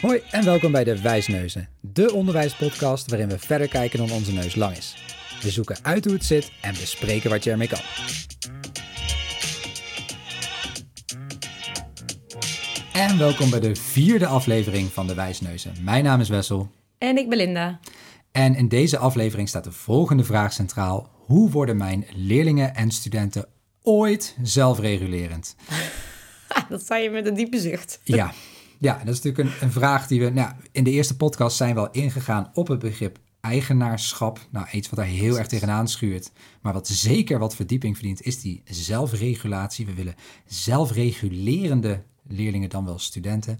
Hoi en welkom bij de Wijsneuzen, de onderwijspodcast waarin we verder kijken dan onze neus lang is. We zoeken uit hoe het zit en bespreken wat je ermee kan. En welkom bij de vierde aflevering van de Wijsneuzen. Mijn naam is Wessel. En ik ben Linda. En in deze aflevering staat de volgende vraag centraal. Hoe worden mijn leerlingen en studenten ooit zelfregulerend? Dat zei je met een diepe zucht. Ja, ja dat is natuurlijk een, een vraag die we... Nou, in de eerste podcast zijn we al ingegaan op het begrip eigenaarschap. Nou, iets wat daar heel erg tegenaan schuurt. Maar wat zeker wat verdieping verdient, is die zelfregulatie. We willen zelfregulerende leerlingen dan wel studenten.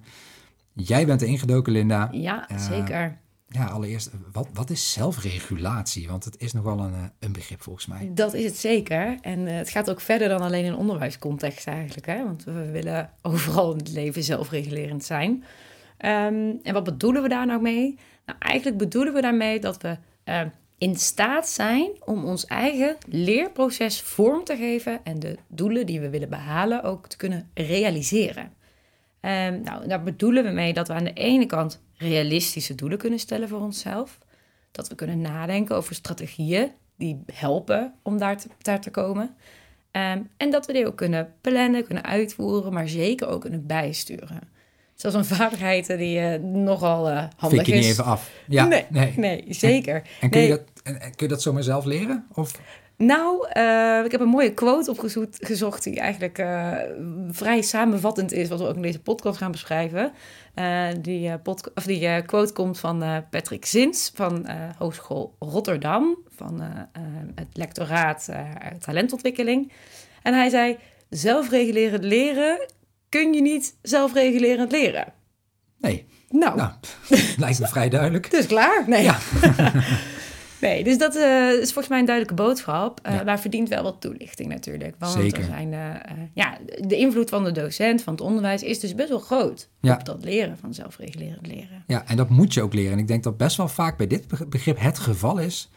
Jij bent er ingedoken, Linda. Ja, Eh, zeker. Ja, allereerst, wat, wat is zelfregulatie? Want het is nog wel een, eh, een begrip volgens mij. Dat is het zeker. En eh, het gaat ook verder dan alleen in onderwijscontext eigenlijk. Hè? Want we willen overal in het leven zelfregulerend zijn. Ehm, en wat bedoelen we daar nou mee? Nou, eigenlijk bedoelen we daarmee dat we eh, in staat zijn om ons eigen leerproces vorm te geven en de doelen die we willen behalen ook te kunnen realiseren. Ehm, nou, daar bedoelen we mee dat we aan de ene kant realistische doelen kunnen stellen voor onszelf. Dat we kunnen nadenken over strategieën die helpen om daar te, daar te komen. Ehm, en dat we die ook kunnen plannen, kunnen uitvoeren, maar zeker ook kunnen bijsturen. Dus dat is een vaardigheid die eh, nogal eh handig Fik je is. niet even af. Ja, nee, nee. zeker. En kun, Nee. je dat, en- en kun je dat zomaar zelf leren? Of? Nou, eh, ik heb een mooie quote opgezocht die eigenlijk eh, vrij samenvattend is, wat we ook in deze podcast gaan beschrijven. Eh, die, of die quote komt van Patrick Zins van Hogeschool Rotterdam, van het lectoraat talentontwikkeling. En hij zei, zelfregulerend leren kun je niet zelfregulerend leren. Nee, Nou, nou, lijkt me vrij duidelijk. het is klaar. Nee. Ja. nee, dus dat eh, is volgens mij een duidelijke boodschap. eh, Ja. Maar verdient wel wat toelichting natuurlijk. Want Zeker. er zijn, eh, ja, de invloed van de docent, van het onderwijs, is dus best wel groot. Ja. Op dat leren van zelfregulerend leren. Ja, en dat moet je ook leren. En ik denk dat best wel vaak bij dit be- begrip het geval is.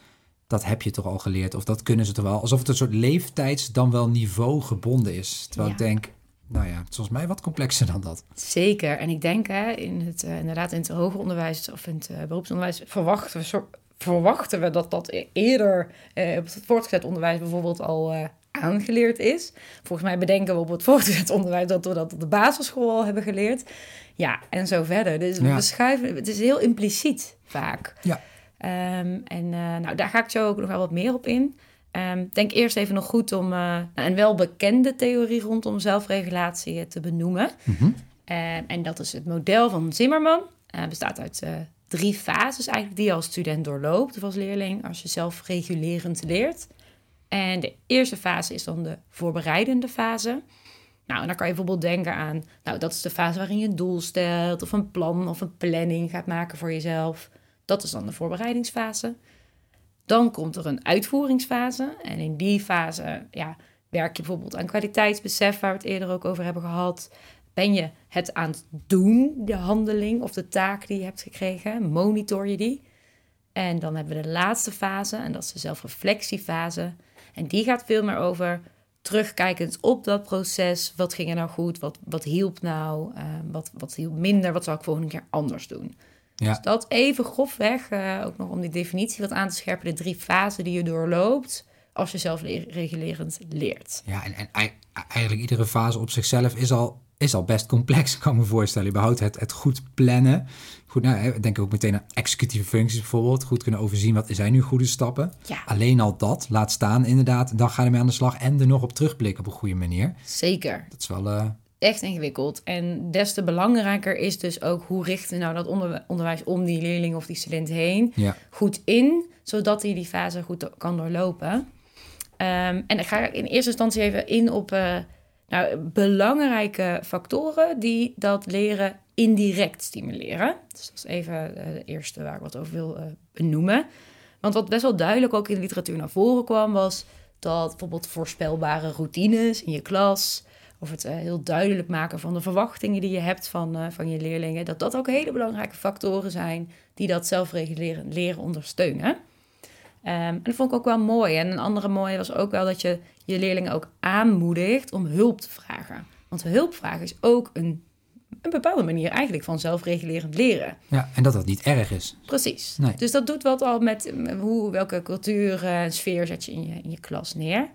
Dat heb je toch al geleerd. Of dat kunnen ze toch wel. Alsof het een soort leeftijds dan wel niveau gebonden is. Terwijl Ja. ik denk, nou ja, het is volgens mij wat complexer dan dat. Zeker. En ik denk hè, in het, inderdaad in het hoger onderwijs of in het beroepsonderwijs verwachten we, verwachten we dat dat eerder eh, op het voortgezet onderwijs bijvoorbeeld al eh, aangeleerd is. Volgens mij bedenken we op het voortgezet onderwijs dat we dat op de basisschool al hebben geleerd. Ja, en zo verder. Dus Ja. we schuiven, het is heel impliciet vaak. Ja. Ehm, en eh, nou, daar ga ik zo ook nog wel wat meer op in. Ehm, denk eerst even nog goed om nou, een welbekende theorie rondom zelfregulatie te benoemen. Eh, en dat is het model van Zimmerman. Bestaat uit drie fases eigenlijk die je als student doorloopt of als leerling als je zelfregulerend leert. En de eerste fase is dan de voorbereidende fase. Nou, en dan kan je bijvoorbeeld denken aan, nou, dat is de fase waarin je een doel stelt of een plan of een planning gaat maken voor jezelf. Dat is dan de voorbereidingsfase. Dan komt er een uitvoeringsfase. En in die fase ja, werk je bijvoorbeeld aan kwaliteitsbesef, waar we het eerder ook over hebben gehad. Ben je het aan het doen, de handeling of de taak die je hebt gekregen? Monitor je die? En dan hebben we de laatste fase, en dat is de zelfreflectiefase. En die gaat veel meer over terugkijkend op dat proces. Wat ging er nou goed? Wat, wat hielp nou? Eh, wat, wat hielp minder? Wat zou ik volgende keer anders doen? Ja. Dus dat even grofweg, eh, ook nog om die definitie wat aan te scherpen. De drie fasen die je doorloopt als je zelfregulerend leert. Ja, en, en ei- eigenlijk iedere fase op zichzelf is al, is al best complex, kan ik me voorstellen. Überhaupt het, het goed plannen. Goed, nou, denk ook meteen aan executieve functies bijvoorbeeld. Goed kunnen overzien, wat zijn nu goede stappen? Ja. Alleen al dat, laat staan inderdaad. Dan ga je ermee aan de slag en er nog op terugblikken op een goede manier. Zeker. Dat is wel... eh, echt ingewikkeld. En des te belangrijker is dus ook hoe richten nou dat onder- onderwijs om die leerling of die student heen ja. goed in, zodat hij die fase goed kan doorlopen. Ehm, en ik ga in eerste instantie even in op eh, nou, belangrijke factoren die dat leren indirect stimuleren. Dus dat is even eh, de eerste waar ik wat over wil eh, benoemen. Want wat best wel duidelijk ook in de literatuur naar voren kwam, was dat bijvoorbeeld voorspelbare routines in je klas, of het eh, heel duidelijk maken van de verwachtingen die je hebt van, van je leerlingen, dat dat ook hele belangrijke factoren zijn die dat zelfreguleren leren ondersteunen. Ehm, en dat vond ik ook wel mooi. En een andere mooie was ook wel dat je je leerlingen ook aanmoedigt om hulp te vragen. Want hulp vragen is ook een een bepaalde manier eigenlijk van zelfregulerend leren. Ja, en dat dat niet erg is. Precies. Nee. Dus dat doet wat al met eh, hoe, welke cultuur en sfeer zet je in je, in je klas neer.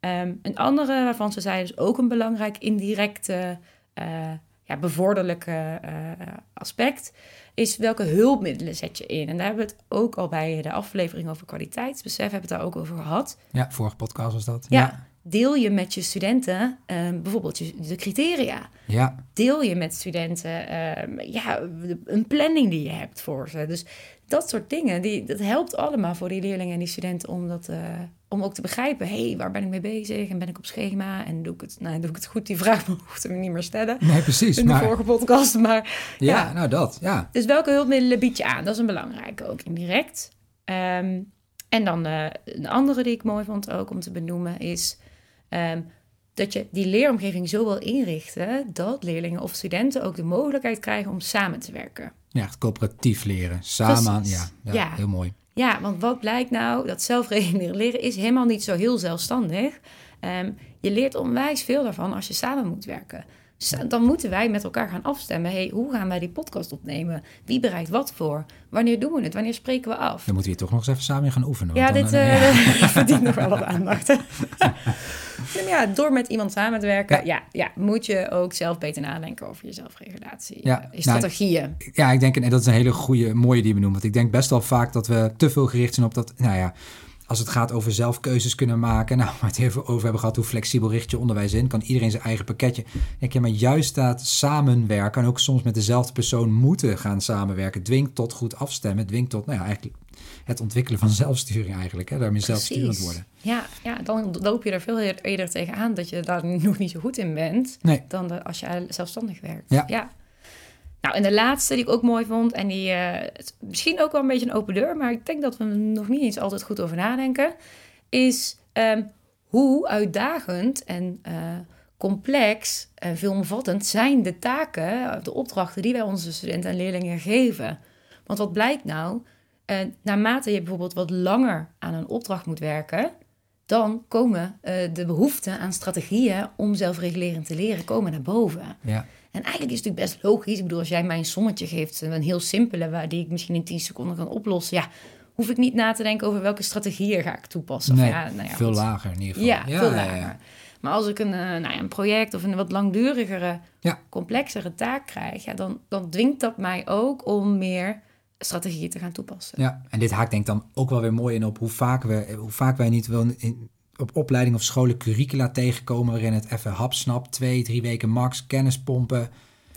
Ehm, een andere waarvan ze zeiden, is ook een belangrijk indirecte, eh, ja, bevorderlijke eh, aspect, is welke hulpmiddelen zet je in. En daar hebben we het ook al bij de aflevering over kwaliteitsbesef, hebben we het daar ook over gehad. Ja, vorige podcast was dat. Ja, deel je met je studenten ehm, bijvoorbeeld je, de criteria. Ja, Deel je met studenten ehm, ja, een planning die je hebt voor ze. Dus dat soort dingen, die, dat helpt allemaal voor die leerlingen en die studenten om, dat, eh, om ook te begrijpen... hé, hey, waar ben ik mee bezig en ben ik op schema en doe ik het, nou, doe ik het goed? Die vraag hoefde we niet meer stellen nee, precies. in de Maar, vorige podcast. Maar ja, ja. nou dat, ja. Dus welke hulpmiddelen bied je aan? Dat is een belangrijke ook indirect. Ehm, en dan eh, een andere die ik mooi vond ook om te benoemen is ehm, dat je die leeromgeving zo wil inrichten dat leerlingen of studenten ook de mogelijkheid krijgen om samen te werken. Ja, echt coöperatief leren. Samen, ja, ja, Ja. heel mooi. Ja, want wat blijkt nou? Dat zelfreguleren leren is helemaal niet zo heel zelfstandig. Ehm, je leert onwijs veel daarvan als je samen moet werken. Dus dan moeten wij met elkaar gaan afstemmen. Hey, hoe gaan wij die podcast opnemen? Wie bereidt wat voor? Wanneer doen we het? Wanneer spreken we af? Dan moeten we hier toch nog eens even samen gaan oefenen. Ja, dan, dit eh, eh, verdient nog wel wat aandacht. ja, door met iemand samen te werken, ja. Ja, moet je ook zelf beter nadenken over je zelfregulatie. Ja, eh, nou, strategieën. Ja, ik denk, en dat is een hele goede, mooie die we noemen. Want ik denk best wel vaak dat we te veel gericht zijn op dat, nou ja, als het gaat over zelf keuzes kunnen maken. Nou, waar we het even over hebben gehad, hoe flexibel richt je onderwijs in? Kan iedereen zijn eigen pakketje? Denk je, maar juist dat samenwerken en ook soms met dezelfde persoon moeten gaan samenwerken, dwingt tot goed afstemmen, dwingt tot, nou ja, eigenlijk het ontwikkelen van zelfsturing eigenlijk. Hè? Daarmee zelfsturend Precies. worden. Ja, ja, dan loop je er veel eer- eerder tegenaan dat je daar nog niet zo goed in bent. Nee, dan de, als je zelfstandig werkt. Ja. Nou, en de laatste die ik ook mooi vond, en die eh, misschien ook wel een beetje een open deur, maar ik denk dat we er nog niet eens altijd goed over nadenken, is ehm, hoe uitdagend en eh, complex en veelomvattend zijn de taken, de opdrachten die wij onze studenten en leerlingen geven. Want wat blijkt nou? Eh, naarmate je bijvoorbeeld wat langer aan een opdracht moet werken, dan komen eh, de behoeften aan strategieën om zelfregulerend te leren komen naar boven. ja. En eigenlijk is het natuurlijk best logisch. Ik bedoel, als jij mij een sommetje geeft, een heel simpele, waar die ik misschien in 10 seconden kan oplossen, ja, hoef ik niet na te denken over welke strategieën ga ik toepassen. Of Nee, ja, nou ja, veel goed. lager in ieder geval. Ja, veel lager. Maar als ik een, eh, nou ja, een project of een wat langdurigere, complexere taak krijg, ja, dan, dan dwingt dat mij ook om meer strategieën te gaan toepassen. Ja, en dit haakt denk ik dan ook wel weer mooi in op hoe vaak, we, hoe vaak wij niet wel in, op opleiding of scholen curricula tegenkomen waarin het even hapsnap, twee, drie weken max, kennis pompen.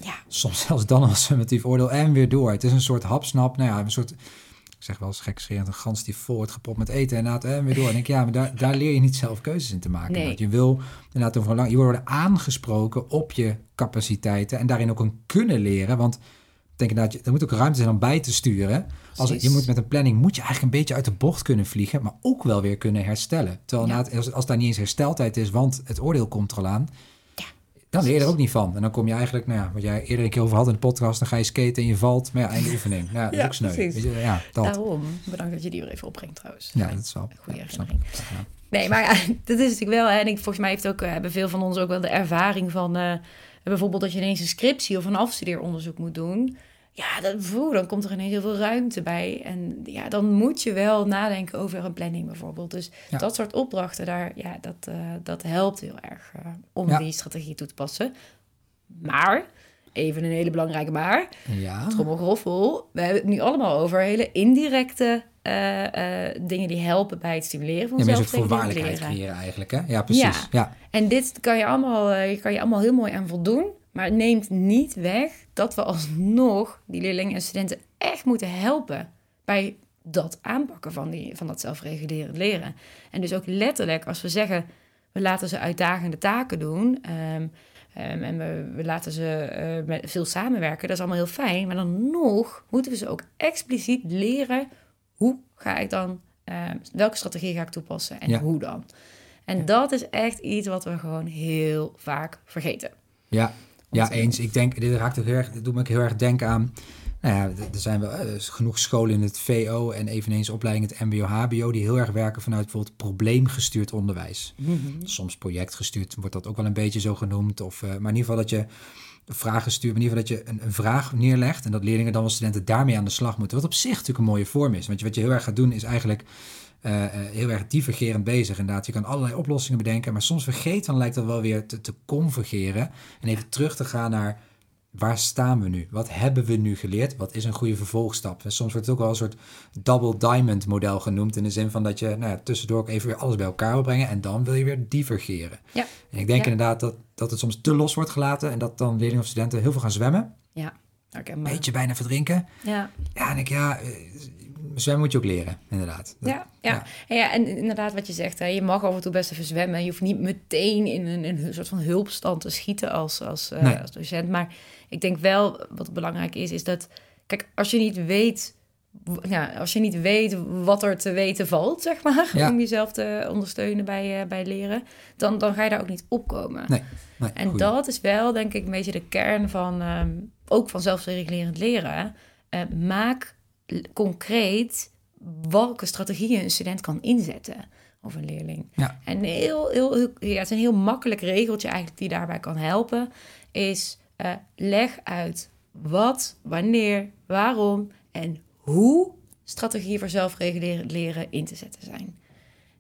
Ja. Soms zelfs dan als summatief oordeel en weer door. Het is een soort hapsnap, nou ja, een soort, ik zeg wel eens gekscherend, een gans die vol wordt gepropt met eten en inderdaad en weer door. En ik, ja, maar daar, daar leer je niet zelf keuzes in te maken. Nee. Je wil inderdaad over lang, je worden aangesproken op je capaciteiten en daarin ook een kunnen leren, want denk inderdaad, er moet ook ruimte zijn om bij te sturen. Als, je moet met een planning moet je eigenlijk een beetje uit de bocht kunnen vliegen, maar ook wel weer kunnen herstellen. Terwijl Ja. als, als daar niet eens hersteltijd is, want het oordeel komt er al aan, Ja, dan leer je er ook niet van. En dan kom je eigenlijk, nou ja, wat jij eerder een keer over had in de podcast, dan ga je skaten en je valt, maar ja, einde oefening. Nou, ja, dat is Ja, ook sneu. precies. Weet je, ja, dat. Daarom. Bedankt dat je die weer even opbrengt trouwens. Ja, dat is wel. Goede herinnering. Nee, maar ja, dat is natuurlijk wel. Hè, en ik, volgens mij heeft ook, eh, hebben veel van ons ook wel de ervaring van eh, bijvoorbeeld dat je ineens een scriptie of een afstudeeronderzoek moet doen. Ja, dat, voe, dan komt er ineens heel veel ruimte bij. En ja, dan moet je wel nadenken over een planning bijvoorbeeld. Dus Ja. dat soort opdrachten, daar, ja, dat, eh, dat helpt heel erg eh, om Ja. die strategie toe te passen. Maar, even een hele belangrijke maar, Ja. trommelgroffel. We hebben het nu allemaal over hele indirecte eh, dingen die helpen bij het stimuleren van Ja, een creëren eigenlijk, hè? Ja, precies. Ja. Ja. En dit kan je, allemaal, eh, kan je allemaal heel mooi aan voldoen. Maar het neemt niet weg dat we alsnog die leerlingen en studenten echt moeten helpen bij dat aanpakken van, die, van dat zelfregulerend leren. En dus ook letterlijk als we zeggen, we laten ze uitdagende taken doen. ehm, ehm, en we, we laten ze eh, met veel samenwerken. Dat is allemaal heel fijn. Maar dan nog moeten we ze ook expliciet leren hoe ga ik dan, ehm, welke strategie ga ik toepassen en Ja. hoe dan. En Ja. dat is echt iets wat we gewoon heel vaak vergeten. Ja, ja eh, eens. Ik denk, dit raakt ook heel erg, dit doet me heel erg denken aan Nou ja, er zijn wel eh, genoeg scholen in het VO en eveneens opleidingen het MBO-HBO die heel erg werken vanuit bijvoorbeeld probleemgestuurd onderwijs. Mhm. Soms projectgestuurd wordt dat ook wel een beetje zo genoemd. Of, eh, maar in ieder geval dat je vragen stuurt, in ieder geval dat je een, een, vraag neerlegt en dat leerlingen dan als studenten daarmee aan de slag moeten. Wat op zich natuurlijk een mooie vorm is. Want je, wat je heel erg gaat doen is eigenlijk uh, heel erg divergerend bezig. Inderdaad, je kan allerlei oplossingen bedenken, maar soms vergeet dan lijkt dat wel weer te, te convergeren en even terug te gaan naar waar staan we nu? Wat hebben we nu geleerd? Wat is een goede vervolgstap? En soms wordt het ook wel een soort double diamond model genoemd. In de zin van dat je nou ja, tussendoor ook even weer alles bij elkaar wil brengen. En dan wil je weer divergeren. Ja. En ik denk inderdaad dat, dat het soms te los wordt gelaten. En dat dan leerlingen of studenten heel veel gaan zwemmen. Ja. Een beetje bijna verdrinken. Ja. Ja, en ik, ja, zwemmen moet je ook leren, inderdaad. Ja, ja. ja. ja en inderdaad wat je zegt, hè, je mag af en toe best even zwemmen. Je hoeft niet meteen in een, een soort van hulpstand te schieten als, als, uh, als docent. Maar ik denk wel, wat belangrijk is, is dat... Kijk, als je niet weet... Ja, als je niet weet wat er te weten valt, zeg maar, ja. om jezelf te ondersteunen bij, uh, bij leren, dan, dan ga je daar ook niet opkomen. Nee, nee, en dat is wel, denk ik, een beetje de kern van, um, ook van zelfregulerend leren. Uh, maak concreet welke strategieën een student kan inzetten of een leerling. Ja. En heel, heel, heel, ja, het is een heel makkelijk regeltje eigenlijk die daarbij kan helpen, is uh, leg uit wat, wanneer, waarom en hoe strategieën voor zelfregulerend leren in te zetten zijn.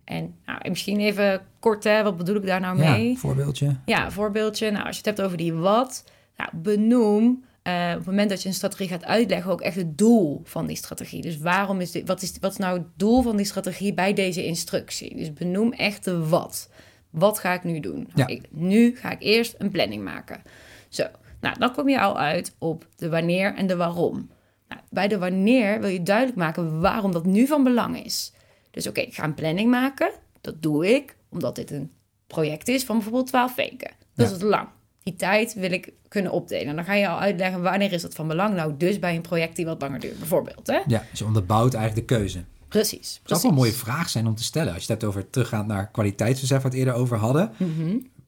En nou, misschien even kort, hè, wat bedoel ik daar nou mee? Ja, voorbeeldje. Ja, voorbeeldje. Nou, als je het hebt over die wat, nou, benoem uh, op het moment dat je een strategie gaat uitleggen, ook echt het doel van die strategie. Dus waarom is dit, wat, is, wat is nou het doel van die strategie bij deze instructie? Dus benoem echt de wat. Wat ga ik nu doen? Ja. Ik, nu ga ik eerst een planning maken. Zo, nou, dan kom je al uit op de wanneer en de waarom. Nou, bij de wanneer wil je duidelijk maken waarom dat nu van belang is. Dus oké, okay, ik ga een planning maken. Dat doe ik omdat dit een project is van bijvoorbeeld 12 weken. Dat Ja. is lang. Die tijd wil ik kunnen opdelen. Dan ga je al uitleggen wanneer is dat van belang. Nou, dus bij een project die wat langer duurt, bijvoorbeeld. Hè? Ja, dus je onderbouwt eigenlijk de keuze. Precies. Het zou precies. wel een mooie vraag zijn om te stellen. Als je het hebt over teruggaan naar kwaliteitsbesef, wat we het eerder over hadden.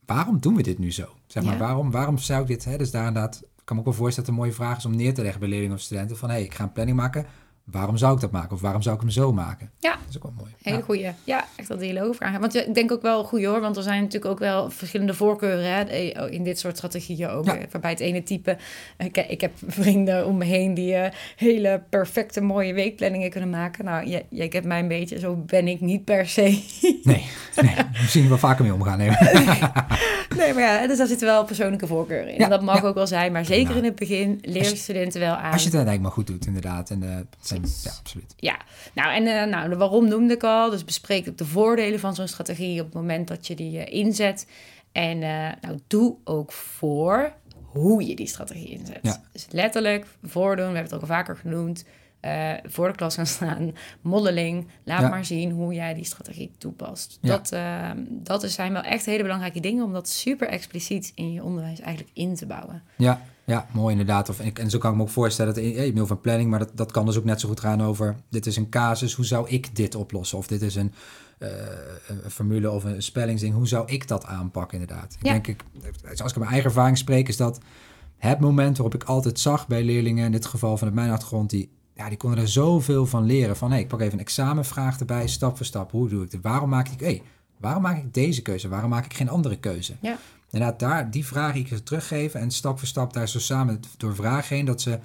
Waarom doen we dit nu zo? Zeg maar, Mhm. Ja. waarom, waarom zou ik dit... Hè? Dus daar inderdaad, ik kan me ook wel voorstellen dat het een mooie vraag is om neer te leggen bij leerlingen of studenten. Van, hé, hey, ik ga een planning maken. Waarom zou ik dat maken? Of waarom zou ik hem zo maken? Ja. Dat is ook wel mooi. Hele Ja. goeie. Ja, echt dat dialoogvragen. Want ja, ik denk ook wel goed hoor, want er zijn natuurlijk ook wel verschillende voorkeuren hè, eh, in dit soort strategieën ook. Ja. eh, Waarbij het ene type, ik, ik heb vrienden om me heen die eh, hele perfecte mooie weekplanningen kunnen maken. Nou, jij, jij kent mij een beetje, zo ben ik niet per se. Nee, nee, misschien wel vaker mee omgaan. Nee. nee, maar ja, dus daar zitten wel persoonlijke voorkeuren in. Ja, en dat mag ook wel zijn, maar zeker Prima. in het begin leer je studenten wel aan. Als je het uiteindelijk maar goed doet, inderdaad. En, eh, ja, absoluut. Ja, nou en eh, nou, de waarom noemde ik al. Dus bespreek ook de voordelen van zo'n strategie op het moment dat je die eh, inzet. En eh, nou, doe ook voor hoe je die strategie inzet. Ja. Dus letterlijk voordoen, we hebben het ook al vaker genoemd. voor de klas gaan staan, modeling. Laat Ja. maar zien hoe jij die strategie toepast. Ja. Dat, eh, dat zijn wel echt hele belangrijke dingen om dat super expliciet in je onderwijs eigenlijk in te bouwen. Ja, ja, mooi inderdaad. Of, en, en zo kan ik me ook voorstellen, dat, eh, je mail van planning, maar dat, dat kan dus ook net zo goed gaan over, dit is een casus, hoe zou ik dit oplossen? Of dit is een, eh, een formule of een spellingsding, hoe zou ik dat aanpakken inderdaad? Ik denk, ik, als ik mijn eigen ervaring spreek, is dat het moment waarop ik altijd zag bij leerlingen, in dit geval vanuit mijn achtergrond, die, ja, die konden er zoveel van leren. Van, hé, ik pak even een examenvraag erbij, stap voor stap. Hoe doe ik het? Waarom maak ik, hé, waarom maak ik deze keuze? Waarom maak ik geen andere keuze? Ja. Inderdaad, daar, die vragen ik ze teruggeven en stap voor stap daar zo samen door vragen heen, dat ze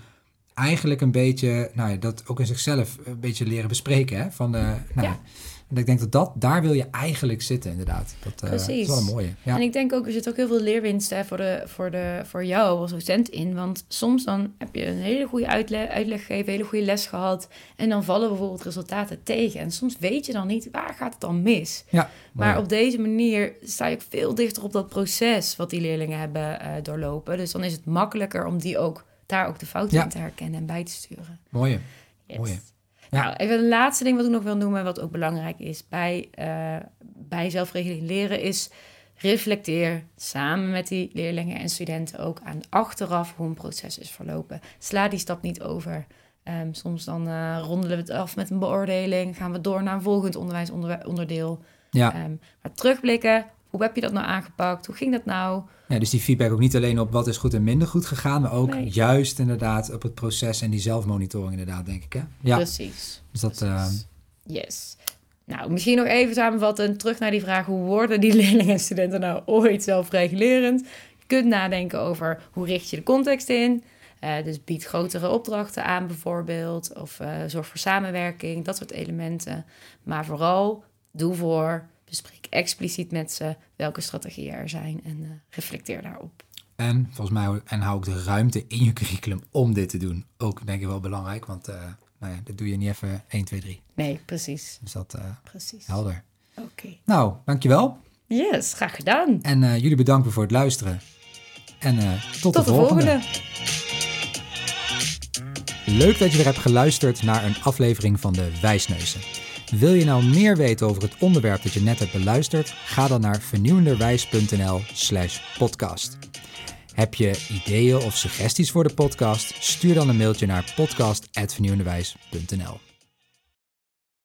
eigenlijk een beetje, nou ja, dat ook in zichzelf een beetje leren bespreken. Hè? Van, de, nou, Ja. En ik denk dat, dat daar wil je eigenlijk zitten, inderdaad. Dat, eh, Precies. is wel een mooie. Ja. En ik denk ook, er zit ook heel veel leerwinst hè, voor, de, voor, de, voor jou als docent in. Want soms dan heb je een hele goede uitleg, uitleg gegeven, een hele goede les gehad. En dan vallen bijvoorbeeld resultaten tegen. En soms weet je dan niet, waar gaat het dan mis? ja. Maar op deze manier sta je ook veel dichter op dat proces wat die leerlingen hebben eh, doorlopen. Dus dan is het makkelijker om die ook, daar ook de fouten in te herkennen en bij te sturen. Mooie. Yes. Mooie. Ja. Nou, even een laatste ding wat ik nog wil noemen, wat ook belangrijk is bij, eh bij zelfregulering leren, is reflecteer samen met die leerlingen en studenten ook aan achteraf hoe een proces is verlopen. Sla die stap niet over. Ehm, soms dan eh, rondelen we het af met een beoordeling, gaan we door naar een volgend onderwijsonderdeel. Ja, Ehm, maar terugblikken, hoe heb je dat nou aangepakt? Hoe ging dat nou? Ja, dus die feedback ook niet alleen op wat is goed en minder goed gegaan, maar ook Nee. juist inderdaad op het proces en die zelfmonitoring inderdaad, denk ik. Hè? Ja, Precies. dus dat, Precies. Yes. Nou, misschien nog even samenvatten, terug naar die vraag... hoe worden die leerlingen en studenten nou ooit zelfregulerend? Je kunt nadenken over hoe richt je de context in... Eh, dus bied grotere opdrachten aan bijvoorbeeld... of eh, zorg voor samenwerking, dat soort elementen. Maar vooral, doe voor, bespreek expliciet met ze... welke strategieën er zijn en eh, reflecteer daarop. en volgens mij hou- en hou ook de ruimte in je curriculum om dit te doen. Ook denk ik wel belangrijk, want eh, nou ja, dat doe je niet even 1, 2, 3. Nee, precies. Dus dat eh, Precies. helder. Oké. Nou, dankjewel. Yes, graag gedaan. En jullie bedankt voor het luisteren. En tot, Tot de volgende. Leuk dat je weer hebt geluisterd naar een aflevering van de Wijsneuzen. Wil je nou meer weten over het onderwerp dat je net hebt beluisterd? Ga dan naar vernieuwenderwijs.nl slash podcast. Heb je ideeën of suggesties voor de podcast? Stuur dan een mailtje naar podcast.vernieuwenderwijs.nl